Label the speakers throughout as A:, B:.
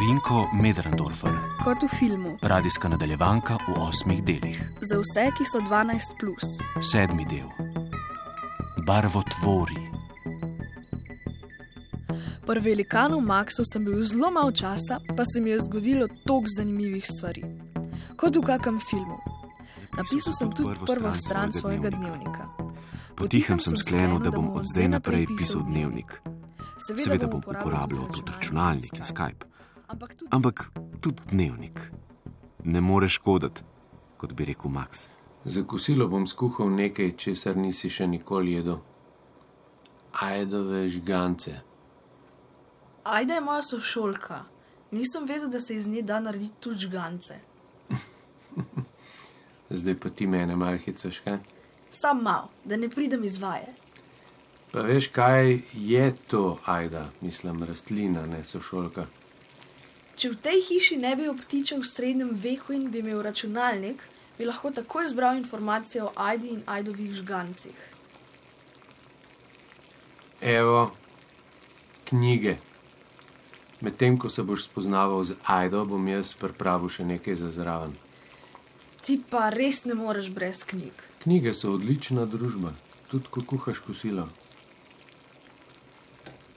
A: Vinko Medrendorfer,
B: Kot v filmu,
A: radijska nadaljevanka v osmih delih.
B: za vse, ki so 12. Plus.
A: Sedmi del. Barvotvori.
B: Pri velikanu Maxu sem bil zelo malo časa, pa se mi je zgodilo toliko zanimivih stvari. Kot v kakem filmu. Napisal sem tudi prvo stran svojega dnevnika.
A: Potihem sem sklenil, da bom od zdaj naprej pisal dnevnik. Seveda bom uporabljal tudi računalnik in Skype,
B: Ampak tudi
A: ampak tudi dnevnik. Ne more škoditi, kot bi rekel Max.
C: Za kosilo bom skuhal nekaj, česar nisi še nikoli jedel. Ajdove žgance.
B: Ajda je moja sošolka. Nisem vedel, da se iz nje da narediti tudi žgance.
C: Zdaj pa ti mene malhicaš, kaj?
B: Sam mal, da ne pridem iz vaje.
C: Pa veš, kaj je to ajda, mislim, rastlina, ne sošolka.
B: Če v tej hiši ne bi obtičal v srednjem veku in bi imel računalnik, bi lahko takoj zbral informacije o Ajdi in Ajdovih žgancih.
C: Evo, knjige. Medtem ko se boš spoznaval z ajdo, bom jaz pripravil še nekaj za zraven.
B: Ti pa res ne moreš brez knjig.
C: Knjige so odlična družba, tudi ko kuhaš kosilo.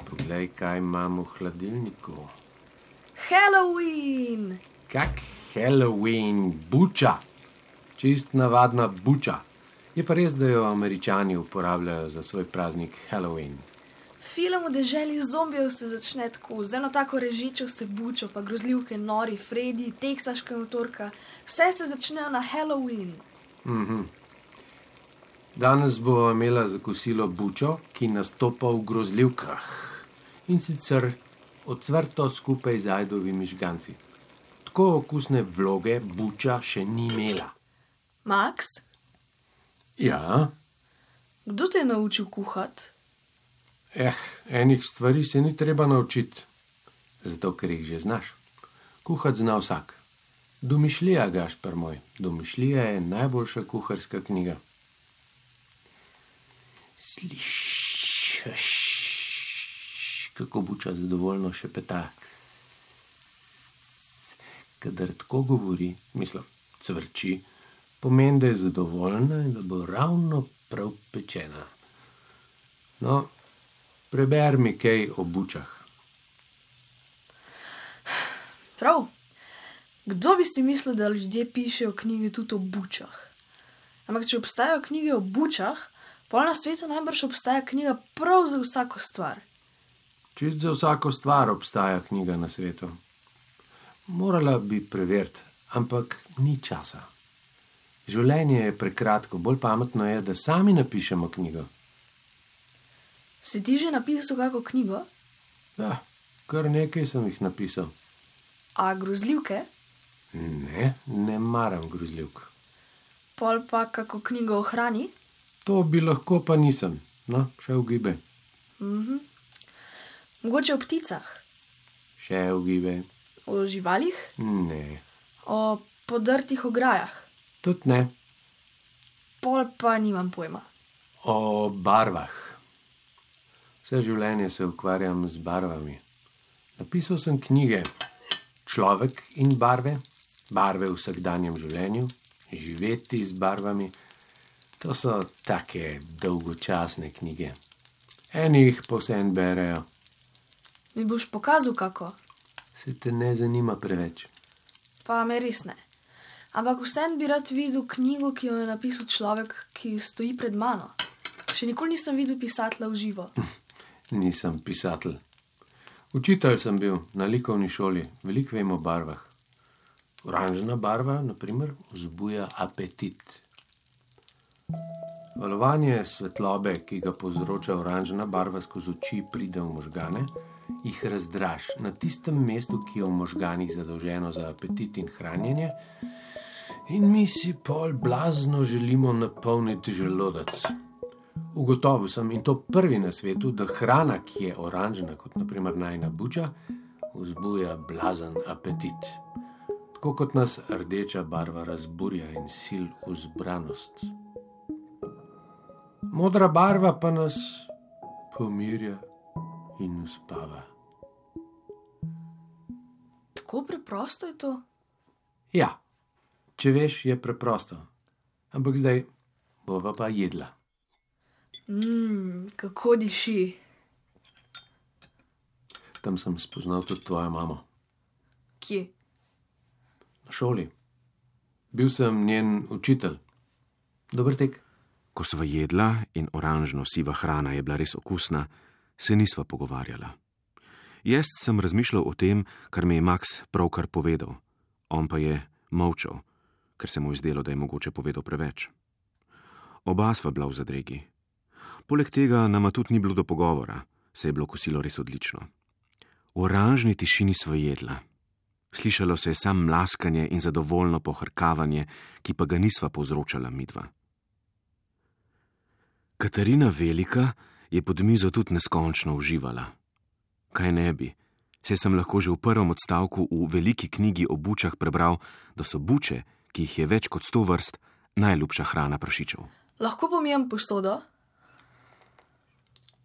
C: Poglej, kaj imam v hladilniku.
B: Halloween!
C: Kak Halloween, buča, čist navadna buča. Je pa res, da jo američani uporabljajo za svoj praznik Halloween.
B: Film o deželi zombijev se začne tako, z eno tako režečo se bučo, pa grozljivke, nori, Freddy, teksaška motorka. Vse se začnejo na Halloween.
C: Danes bo imela za kosilo bučo, ki nastopa v grozljivkah in sicer odsvrto skupaj z ajdovimi žganci. Tako okusne vloge buča še ni imela.
B: Max,
C: Ja,
B: kdo te je naučil kuhati?
C: eh, enih stvari se ni treba naučiti, zato ker jih že znaš. Kuhati zna vsak. Domišljija, Gašpar moj, domišljija je najboljša kuharska knjiga. Slišiš, kako buča zadovoljno šepeta. Kadar tako govori, mislim, cvrči, pomeni, da je zadovoljna in da bo ravno prav pečena. No, preber mi kaj o bučah.
B: Prav. Kdo bi si mislil, da ljudje pišejo knjige tudi o bučah? Ampak, če obstajajo knjige o bučah, pol na svetu najbrž obstaja knjiga prav za vsako stvar.
C: Čist za vsako stvar obstaja knjiga na svetu. Morala bi preveriti, ampak ni časa. Življenje je prekratko, bolj pametno je, da sami napišemo knjigo.
B: Si ti že napisal kako knjigo?
C: Ja, kar nekaj sem jih napisal.
B: A grozljivke?
C: Ne, ne maram grozljivk.
B: Pol pa kako knjigo o hrani?
C: To bi lahko, pa nisem. No, še v gibe,
B: Mogoče o pticah,
C: še v gibe.
B: o živalih,
C: Ne,
B: o podrtih ograjah.
C: tudi ne.
B: Pol pa nimam pojma.
C: O barvah. Vse življenje se ukvarjam z barvami. Napisal sem knjige Človek in barve, barve v vsakdanjem življenju, živeti z barvami. To so take dolgočasne knjige. Eni jih povsem berejo,
B: Mi boš pokazal kako,
C: se te ne zanima preveč.
B: pa me res ne. Ampak vsem bi rad videl knjigo, ki jo je napisal človek, ki stoji pred mano. Še nikoli nisem videl pisatla v živo.
C: Nisem pisatelj. Učitelj sem bil na likovni šoli, veliko vem o barvah. Oranžna barva, naprimer, vzbuja apetit. Valovanje svetlobe, ki ga povzroča oranžna barva skozi oči, pride v možgane, jih razdraž na tistem mestu, ki je v možganih zadolženo za apetit in hranjenje, in mi si pol blazno želimo napolniti želodec. Ugotovil sem in to prvi na svetu, da hrana, ki je oranžna, kot naprimer najna buča, vzbuja blazen apetit. Tako kot nas rdeča barva razburja in sil v zbranost. Modra barva pa nas pomirja in uspava.
B: Tako preprosto je to?
C: Ja, če veš, je preprosto. Ampak zdaj bova pa jedla.
B: Mmm, kako diši.
C: Tam sem spoznal tudi tvojo mamo.
B: Kje?
C: Na šoli. Bil sem njen učitelj. Dober tek.
A: Ko sva jedla in oranžno siva hrana je bila res okusna, se nisva pogovarjala. Jaz sem razmišljal o tem, kar mi je Max pravkar povedal, on pa je molčal, ker se mu je zdelo, da je mogoče povedal preveč. Oba sva bila v zadregi. Poleg tega nama tudi ni bilo do pogovora, se je bilo kosilo res odlično. V oranžni tišini sva jedla. Slišalo se je sam mlaskanje in zadovoljno pohrkavanje, ki pa ga nisva povzročala midva. Katarina Velika je pod mizo tudi neskončno uživala. Kaj ne bi, se sem lahko že v prvem odstavku v veliki knjigi o bučah prebral, da so buče, ki jih je več kot sto vrst, najljubša hrana prašičev.
B: Lahko pomijem posodo?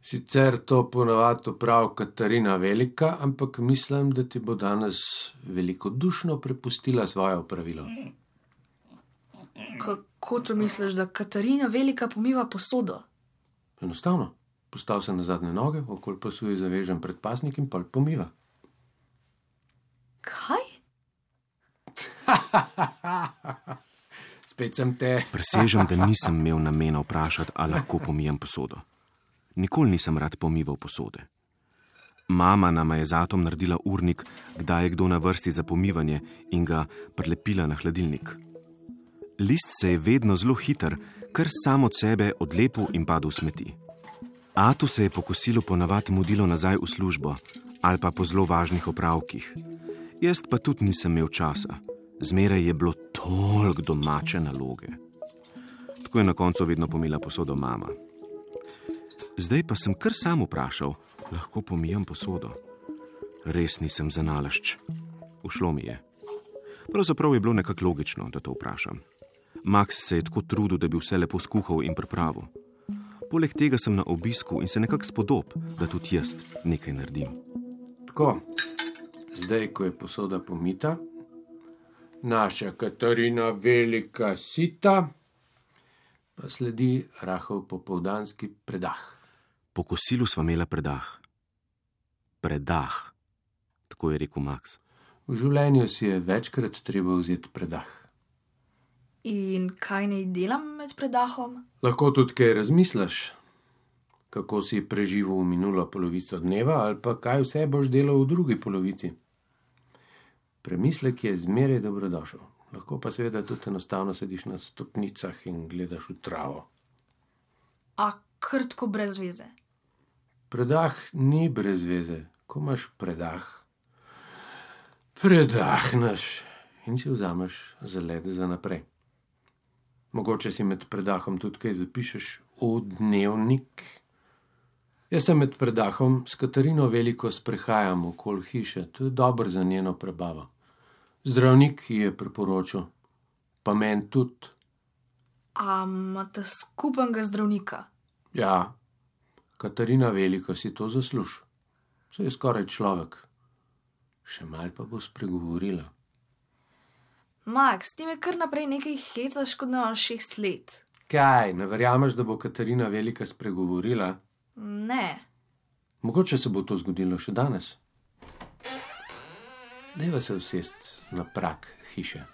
C: Sicer to ponavadi pravi Katarina Velika, ampak mislim, da ti bo danes velikodušno prepustila svoje opravilo.
B: Kako to misliš, da Katarina Velika pomiva posodo?
C: Enostavno. Postav se na zadnje noge, okoli pasu je zavežen predpasnik in pa pomiva.
B: Kaj?
C: Spet sem te.
A: Presežem, da nisem imel namena vprašati, ali lahko pomijem posodo. Nikoli nisem rad pomival posode. Mama nama je zato naredila urnik, kdaj je kdo na vrsti za pomivanje in ga prelepila na hladilnik. List se je vedno zelo hiter, kar samo od sebe odlepil in padel v smeti. Atu se je po kosilu ponavadi mudilo nazaj v službo ali pa po zelo važnih opravkih. Jaz pa tudi nisem imel časa, zmeraj je bilo toliko domače naloge. Tako je na koncu vedno pomila posodo mama. Zdaj pa sem kar sam vprašal, lahko pomijem posodo. Res nisem za nalašč. Ušlo mi je. Pravzaprav je bilo nekako logično, da to vprašam. Max se je tako trudil, da bi vse lepo skuhal in pripravil. Poleg tega sem na obisku in se nekako spodob, da tudi jaz nekaj naredim.
C: Tako, zdaj, ko je posoda pomita, naša Katarina velika sita, pa sledi rahel popovdanski predah.
A: Po kosilu sva imela predah. Predah, tako je rekel Max.
C: V življenju si je večkrat treba vzeti predah.
B: In kaj naj delam med predahom?
C: Lahko tudi kaj razmisliš, kako si preživel minulo polovico dneva, ali pa kaj vse boš delal v drugi polovici. Premislek je zmeraj dobrodošel, lahko pa seveda tudi enostavno sediš na stopnicah in gledaš v travo.
B: A krtko brez veze.
C: Predah ni brez veze, ko imaš predah. Predahneš in si vzameš za let za naprej. Mogoče si med predahom tudi kaj zapišeš v dnevnik. Jaz se med predahom s Katarino veliko sprehajam okoli hiše, to je dobro za njeno prebavo. Zdravnik ji je priporočil, pa meni tudi.
B: A imate skupnega zdravnika?
C: Ja, Katarina Velika si to zasluži. Se je skoraj človek. Še mal pa bo spregovorila.
B: Max, ti me kar naprej nekaj hecaš, kot da imaš šest let.
C: Kaj, ne verjameš, da bo Katarina Velika spregovorila?
B: Ne.
C: Mogoče se bo to zgodilo še danes. Deva se usest na prak hiše.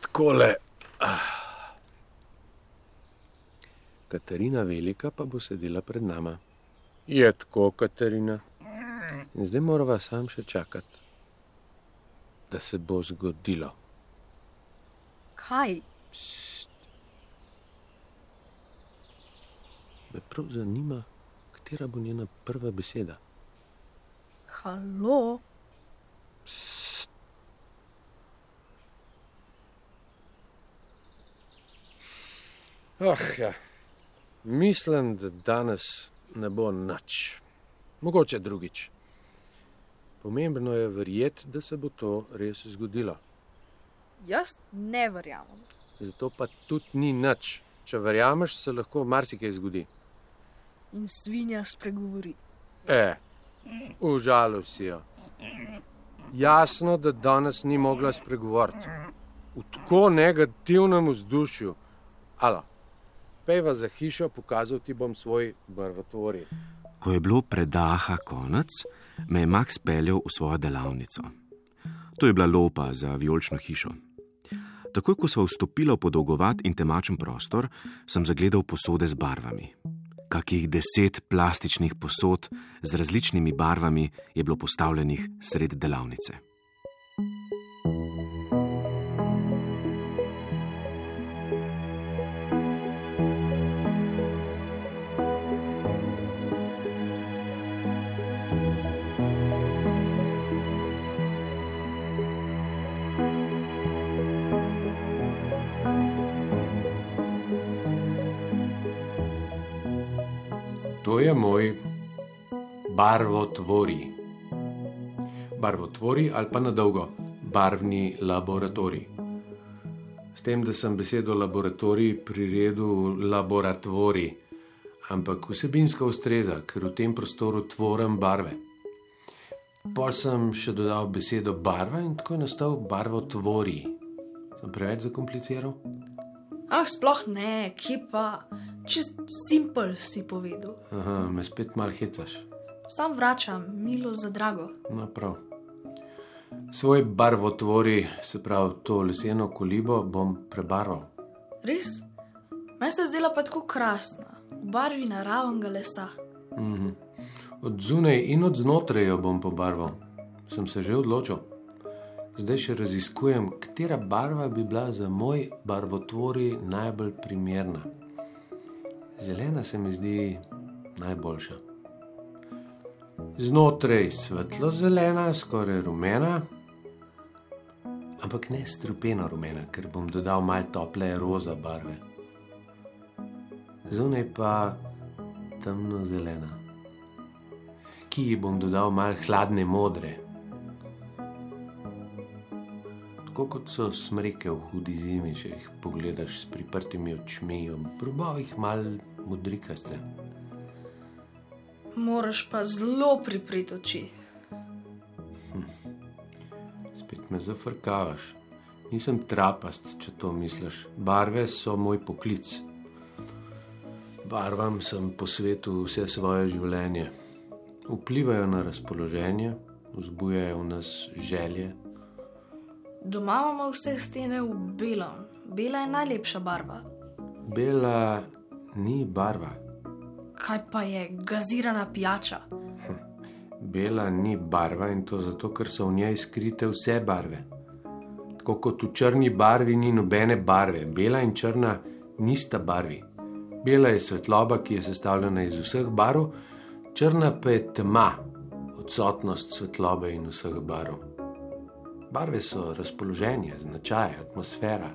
C: Takole. Ah. Katarina Velika pa bo sedela pred nama. Je tako, Katarina. In zdaj moramo sam še čakati, da se bo zgodilo.
B: Kaj?
C: Me prav zanima, katera bo njena prva beseda.
B: Halo?
C: Ah, ja. Mislim, da danes ne bo nič. Mogoče drugič. Pomembno je verjeti, da se bo to res zgodilo.
B: Jaz ne verjamem.
C: Zato pa tudi ni nič. Če verjameš, se lahko marsikaj zgodi.
B: In svinja spregovori.
C: E, užalosti jo. Jasno, da danes ni mogla spregovoriti. V tako negativnem vzdušju. Alo, pejva za hišo, pokazal ti bom svoj barvotvori.
A: Ko je bilo predaha konec, me je Max peljal v svojo delavnico. To je bila lopa za vijolično hišo. Takoj, ko smo vstopili v podolgovat in temačen prostor, sem zagledal posode z barvami. Kakih deset plastičnih posod z različnimi barvami je bilo postavljenih sred delavnice.
C: To je moj barvotvori. Barvotvori ali pa na dolgo barvni laboratorij. S tem, da sem besedo laboratorij priredil laboratorij, ampak vsebinska ustreza, ker v tem prostoru tvorim barve. Pa sem še dodal besedo barva in tako je nastal barvotvori. Sem preveč zakompliciral?
B: Ah, sploh ne, kje pa, čist simpel si povedal.
C: Aha, me spet mal hecaš.
B: Sam vračam, milo za drago.
C: No, prav. Svoj barvotvori, se pravi to leseno kolibo, bom prebarval.
B: Res? Meni se zdela pa tako krasna, v barvi naravnega lesa.
C: Mhm. Od zunaj in od znotraj jo bom pobarval. Sem se že odločil. Zdaj še raziskujem, katera barva bi bila za moj barvotvori najbolj primerna. Zelena se mi zdi najboljša. Znotraj svetlo zelena, skoraj rumena, ampak ne strupeno rumena, ker bom dodal malo tople roza barve. Zunaj pa temno zelena, ki ji bom dodal malo hladne modre. Tako kot so smreke v hudi zimi, če jih pogledaš s priprtimi očmi, ob robovih malo modrikaste.
B: Moraš pa zelo pripriti oči.
C: Spet me zafrkavaš. Nisem trapast, če to misliš. Barve so moj poklic. Barvam sem posvetil vse svoje življenje. Vplivajo na razpoloženje, vzbujajo v nas želje.
B: Doma imamo vse stene v belem. Bela je najlepša barva.
C: Bela ni barva.
B: Kaj pa je gazirana pijača?
C: Bela ni barva in to zato, ker so v njej skrite vse barve. Tako kot v črni barvi ni nobene barve, bela in črna nista barvi. Bela je svetloba, ki je sestavljena iz vseh barv, črna pa je tema, odsotnost svetlobe in vseh barv. Barve so razpoloženje, značaj, atmosfera,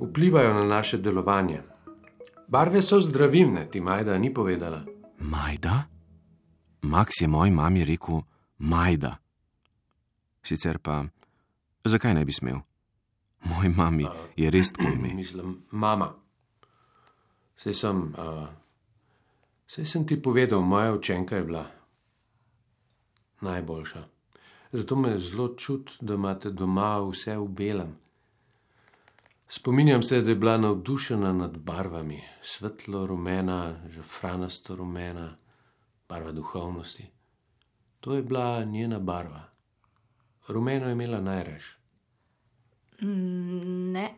C: vplivajo na naše delovanje. Barve so zdravilne, ti Majda ni povedala.
A: Majda? Max je moj mami rekel Majda. Sicer pa, zakaj ne bi smel? Moj mami je res tako ime.
C: Mislim, mama. Sej sem, uh, sej sem ti povedal, moja učenka je bila najboljša. Zato me zelo čut, da imate doma vse v belem. Spominjam se, da je bila navdušena nad barvami, svetlo rumena, žafranasto rumena, barva duhovnosti. To je bila njena barva. Rumeno je imela najrež.
B: Mm, Ne.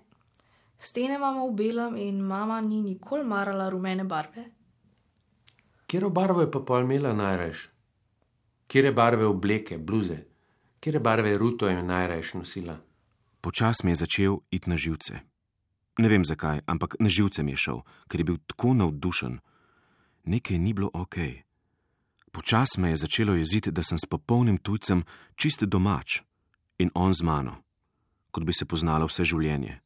B: Stene imamo v belem in mama ni nikoli marala rumene barve.
C: Kjer barvo je pa pol imela najrež? Kjer barve obleke, bluze, kjer barve ruto je najrež nosila?
A: Počas mi je začel iti na živce. Ne vem zakaj, ampak na živce mi je šel, ker je bil tako navdušen. Nekaj ni bilo ok. Počas me je začelo jeziti, da sem s popolnim tujcem čist domač in on z mano, kot bi se poznala vse življenje.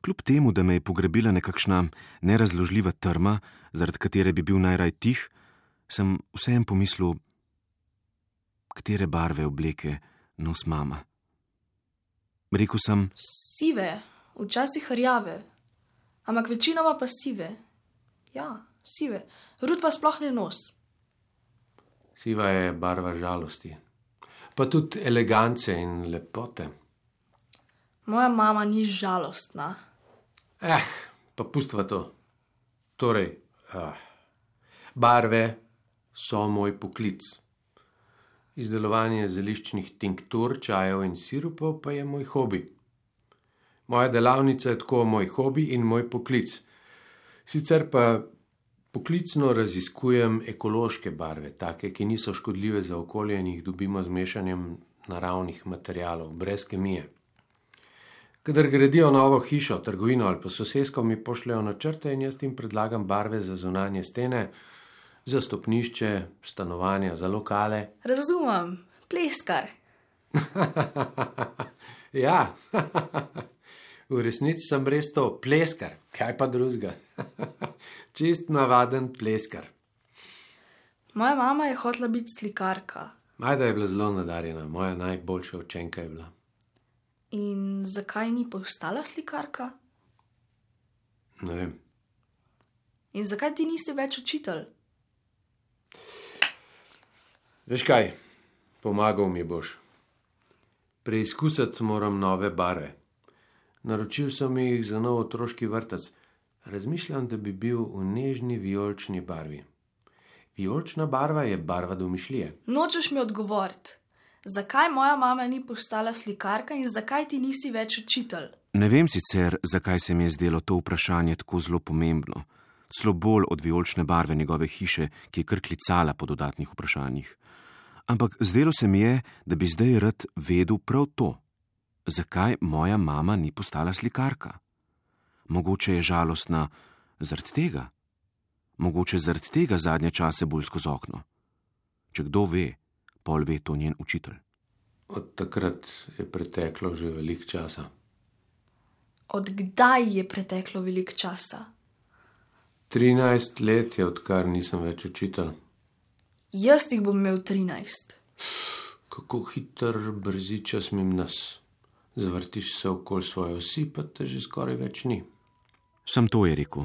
A: Kljub temu, da me je pogrebila nekakšna nerazložljiva trma, zaradi katere bi bil najraj tih, sem vseeno pomislil, katere barve obleke nos mama. Rekl sem,
B: Sive, včasih rjave, ampak večinoma pa sive. Ja, sive. Rud pa sploh ne nos.
C: Siva je barva žalosti. pa tudi elegance in lepote.
B: Moja mama ni žalostna.
C: Eh, pa pustva to. Torej, ah, barve so moj poklic. Izdelovanje zeliščnih tinktur, čajev in sirupov pa je moj hobi. Moja delavnica je tako moj hobi in moj poklic. Sicer pa poklicno raziskujem ekološke barve, take, ki niso škodljive za okolje in jih dobimo z mešanjem naravnih materialov, brez kemije. Kadar gradijo novo hišo, trgovino ali pa sosedsko, mi pošljajo načrte in jaz jim predlagam barve za zunanje stene, za stopnišče, stanovanja, za lokale.
B: Razumem, pleskar.
C: ja, v resnici sem res to, pleskar, kaj pa drugega. Čist navaden pleskar.
B: Moja mama je hotela biti slikarka.
C: Majda je bila zelo nadarjena, moja najboljša učenka je bila.
B: In zakaj ni postala slikarka?
C: Ne vem.
B: In zakaj ti nisi več učitelj?
C: Veš kaj, pomagal mi boš. Preizkusiti moram nove barve. Naročil sem jih za nov otroški vrtec. Razmišljam, da bi bil v nežni vijolični barvi. Vijolična barva je barva domišljije.
B: Nočeš mi odgovoriti, zakaj moja mama ni postala slikarka in zakaj ti nisi več učitelj?
A: Ne vem sicer, zakaj se mi je zdelo to vprašanje tako zelo pomembno, celo bolj od vijolične barve njegove hiše, ki je kar klicala po dodatnih vprašanjih. Ampak zdelo se mi je, da bi zdaj rad vedel prav to. Zakaj moja mama ni postala slikarka? Mogoče je žalostna zaradi tega, mogoče zaradi tega zadnje čase bolj skozi okno. Če kdo ve, pol ve to njen učitelj.
C: Od takrat je preteklo že veliko časa.
B: Od kdaj je preteklo veliko časa?
C: 13 let je, odkar nisem več učitelj.
B: Jaz jih bom imel 13.
C: Kako hiter brzi čas mim nas. Zavrtiš se okoli svoje osi, pa te že skoraj več ni.
A: Sam to je rekel.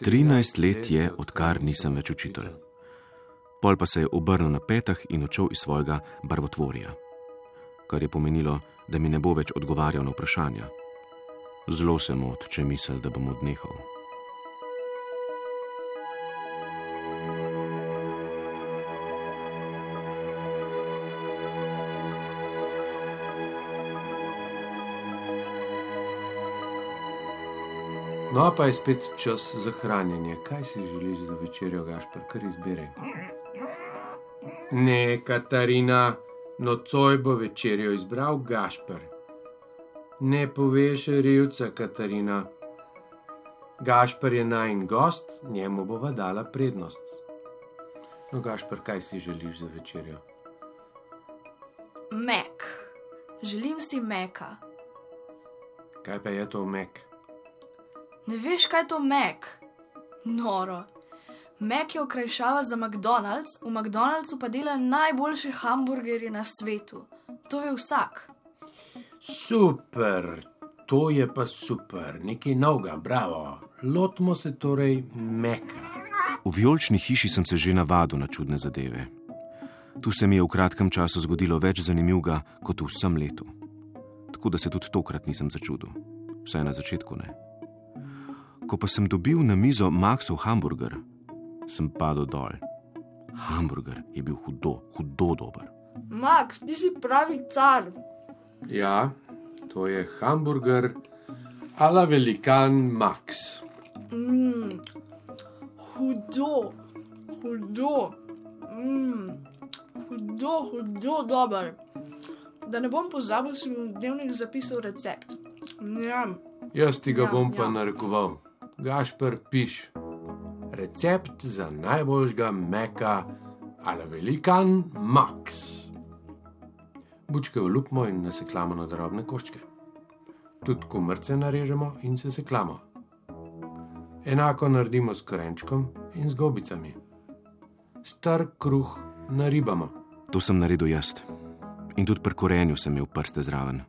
A: 13 let je, odkar nisem več učitelj. Pol pa se je obrnil na petah in odšel iz svojega barvotvorja, kar je pomenilo, da mi ne bo več odgovarjal na vprašanja. Zelo se mot, če misel, da bom odnehal.
C: No, pa je spet čas za hranjenje. Kaj si želiš za večerjo, Gašpar, kar izbere? Ne, Katarina, nocoj bo večerjo izbral Gašpar. Ne poveš revca, Katarina. Gašpar je najn gost, njemu bova dala prednost. No, Gašpar, kaj si želiš za večerjo?
B: Mek. Želim si meka.
C: Kaj pa je to mek?
B: Ne veš, kaj je to Mac? Noro. Mac je okrajšava za McDonald's, v McDonald'su pa dela najboljše hamburgerje na svetu. To je vsak.
C: Super, to je pa super, nekaj novega, bravo. Lotimo se torej meka.
A: V vijolični hiši sem se že navadil na čudne zadeve. Tu se mi je v kratkem času zgodilo več zanimivega kot v vsem letu. Tako da se tudi tokrat nisem začudil, vsaj na začetku ne. Ko pa sem dobil na mizo Maxov hamburger, sem padel dol. Hamburger je bil hudo, hudo dober.
B: Max, ti si pravi car.
C: Ja, to je hamburger ala velikan Max.
B: Mm, hudo, hudo, mm, hudo, hudo dober. Da ne bom pozabil, si bom v dnevnik zapisal recept. Ja,
C: Jaz ti ga
B: Ja,
C: bom pa
B: ja.
C: narekoval. Gašper, piš. Recept za najboljšega meka ali velikan Max. Bučke olupimo in naseklamo na drobne koščke. Tudi kumrce narežemo in se seklamo. Enako naredimo s korenčkom in z gobicami. Star kruh naribamo.
A: To sem naredil jaz. In tudi pri korenju sem imel prste zraven.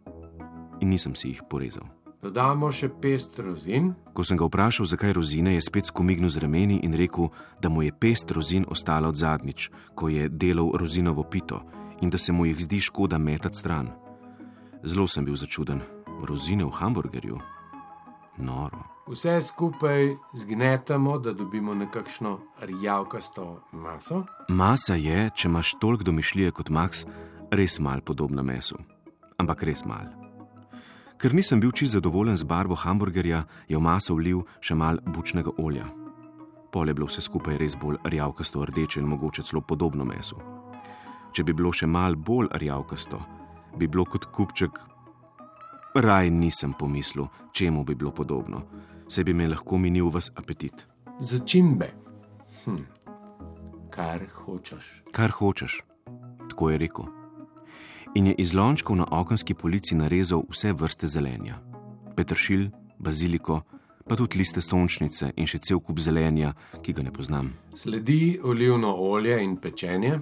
A: In nisem si jih porezal.
C: Dodamo še pest rozin,
A: Ko sem ga vprašal, zakaj rozine, je spet skomignil z rameni in rekel, da mu je pest rozin ostala od zadnjič, ko je delal rozinovo pito in da se mu jih zdi škoda metati stran. Zelo sem bil začuden. Rozine v hamburgerju? Noro.
C: Vse skupaj zgnetamo, da dobimo nekakšno rjavkasto maso.
A: Masa je, če imaš toliko domišljije kot Max, res mal podobna mesu. Ampak res mal. Ker nisem bil čisto zadovoljen z barvo hamburgerja, je v maso vlil še mal bučnega olja. Pol je bilo vse skupaj res bolj rjavkasto rdeče in mogoče celo podobno mesu. Če bi bilo še mal bolj rjavkasto, bi bilo kot kupček. Raj nisem pomislil, čemu bi bilo podobno, se bi me lahko minil vas apetit.
C: Začimbe. Hm. Kar hočeš.
A: Kar hočeš, tako je rekel. In je iz lončkov na okenski polici narezal vse vrste zelenja: petršilj, baziliko, pa tudi liste sončnice in še cel kup zelenja, ki ga ne poznam.
C: Sledi olivno olje in pečenje,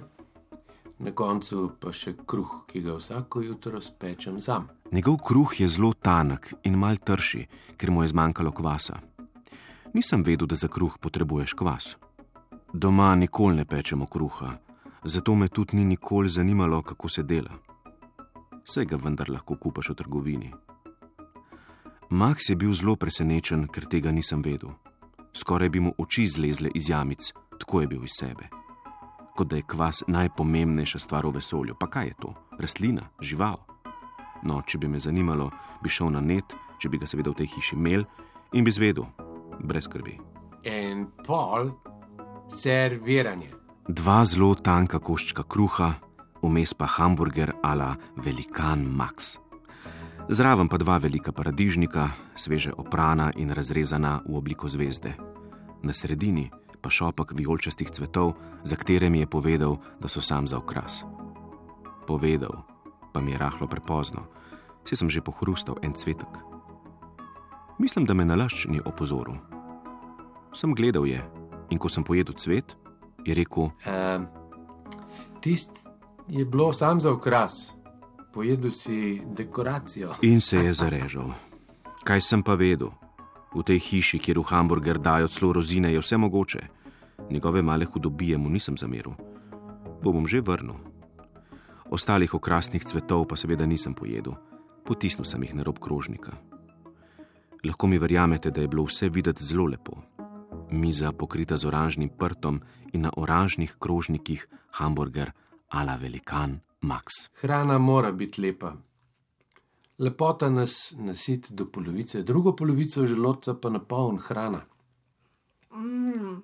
C: na koncu pa še kruh, ki ga vsako jutro spečem sam.
A: Njegov kruh je zelo tanek in mal trši, ker mu je zmanjkalo kvasa. Nisem vedel, da za kruh potrebuješ kvas. Doma nikoli ne pečemo kruha, zato me tudi ni nikoli zanimalo, kako se dela. Vse ga vendar lahko kupaš v trgovini. Max je bil zelo presenečen, ker tega nisem vedel. Skoraj bi mu oči zlezle iz jamic, tako je bil iz sebe. Kot da je kvas najpomembnejša stvar v vesolju. Pa kaj je to? Rastlina, žival. No, če bi me zanimalo, bi šel na net, če bi ga seveda v tej hiši imel in bi zvedel, brez skrbi.
C: En pol serviranje.
A: Dva zelo tanka koščka kruha, vmes pa hamburger ala velikan Max. Zraven pa dva velika paradižnika, sveže oprana in razrezana v obliko zvezde. Na sredini pa šopek vijolčastih cvetov, za katere mi je povedal, da so sam za okras. Povedal, pa mi je rahlo prepozno, si sem že pohrustal en cvetek. Mislim, da me nalašč ni opozoril. Sem gledal je in ko sem pojedel cvet, je rekel:
C: Um, Tist je bilo sam za okras, pojedu si dekoracijo.
A: In se je zarežal. Kaj sem pa vedel? V tej hiši, kjer v hamburger dajo celo rozine, je vse mogoče. Njegove male hudobije mu nisem zameril. Bo bom že vrnil. Ostalih okrasnih cvetov pa seveda nisem pojedel, potisnil sem jih na rob krožnika. Lahko mi verjamete, da je bilo vse videti zelo lepo. Miza pokrita z oranžnim prtom in na oranžnih krožnikih hamburger ala velikan Max.
C: Hrana mora biti lepa. Lepota nas nasiti do polovice, drugo polovico želodca pa napoln hrana.
B: Mm,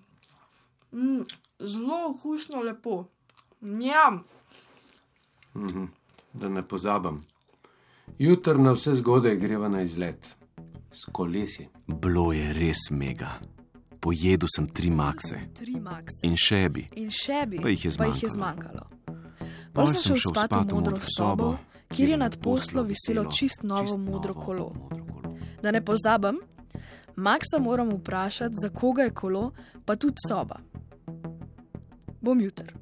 B: mm, zelo okusno, lepo. Njam.
C: Mhm. Da ne pozabim. Jutr na vse zgodaj greva na izlet. S kolesi.
A: Bilo je res mega. Pojedel sem tri makse
B: Tri max.
A: in še bi.
B: In še bi,
A: Pa jih je
B: pa jih je
A: zmanjkalo.
B: Pol sem šel spat v modro sobo, kjer je nad poslo viselo čist novo modro kolo. Da ne pozabim, Maxa moram vprašati, za koga je kolo, pa tudi soba. Bom jutr.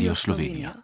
A: Radio Slovenija.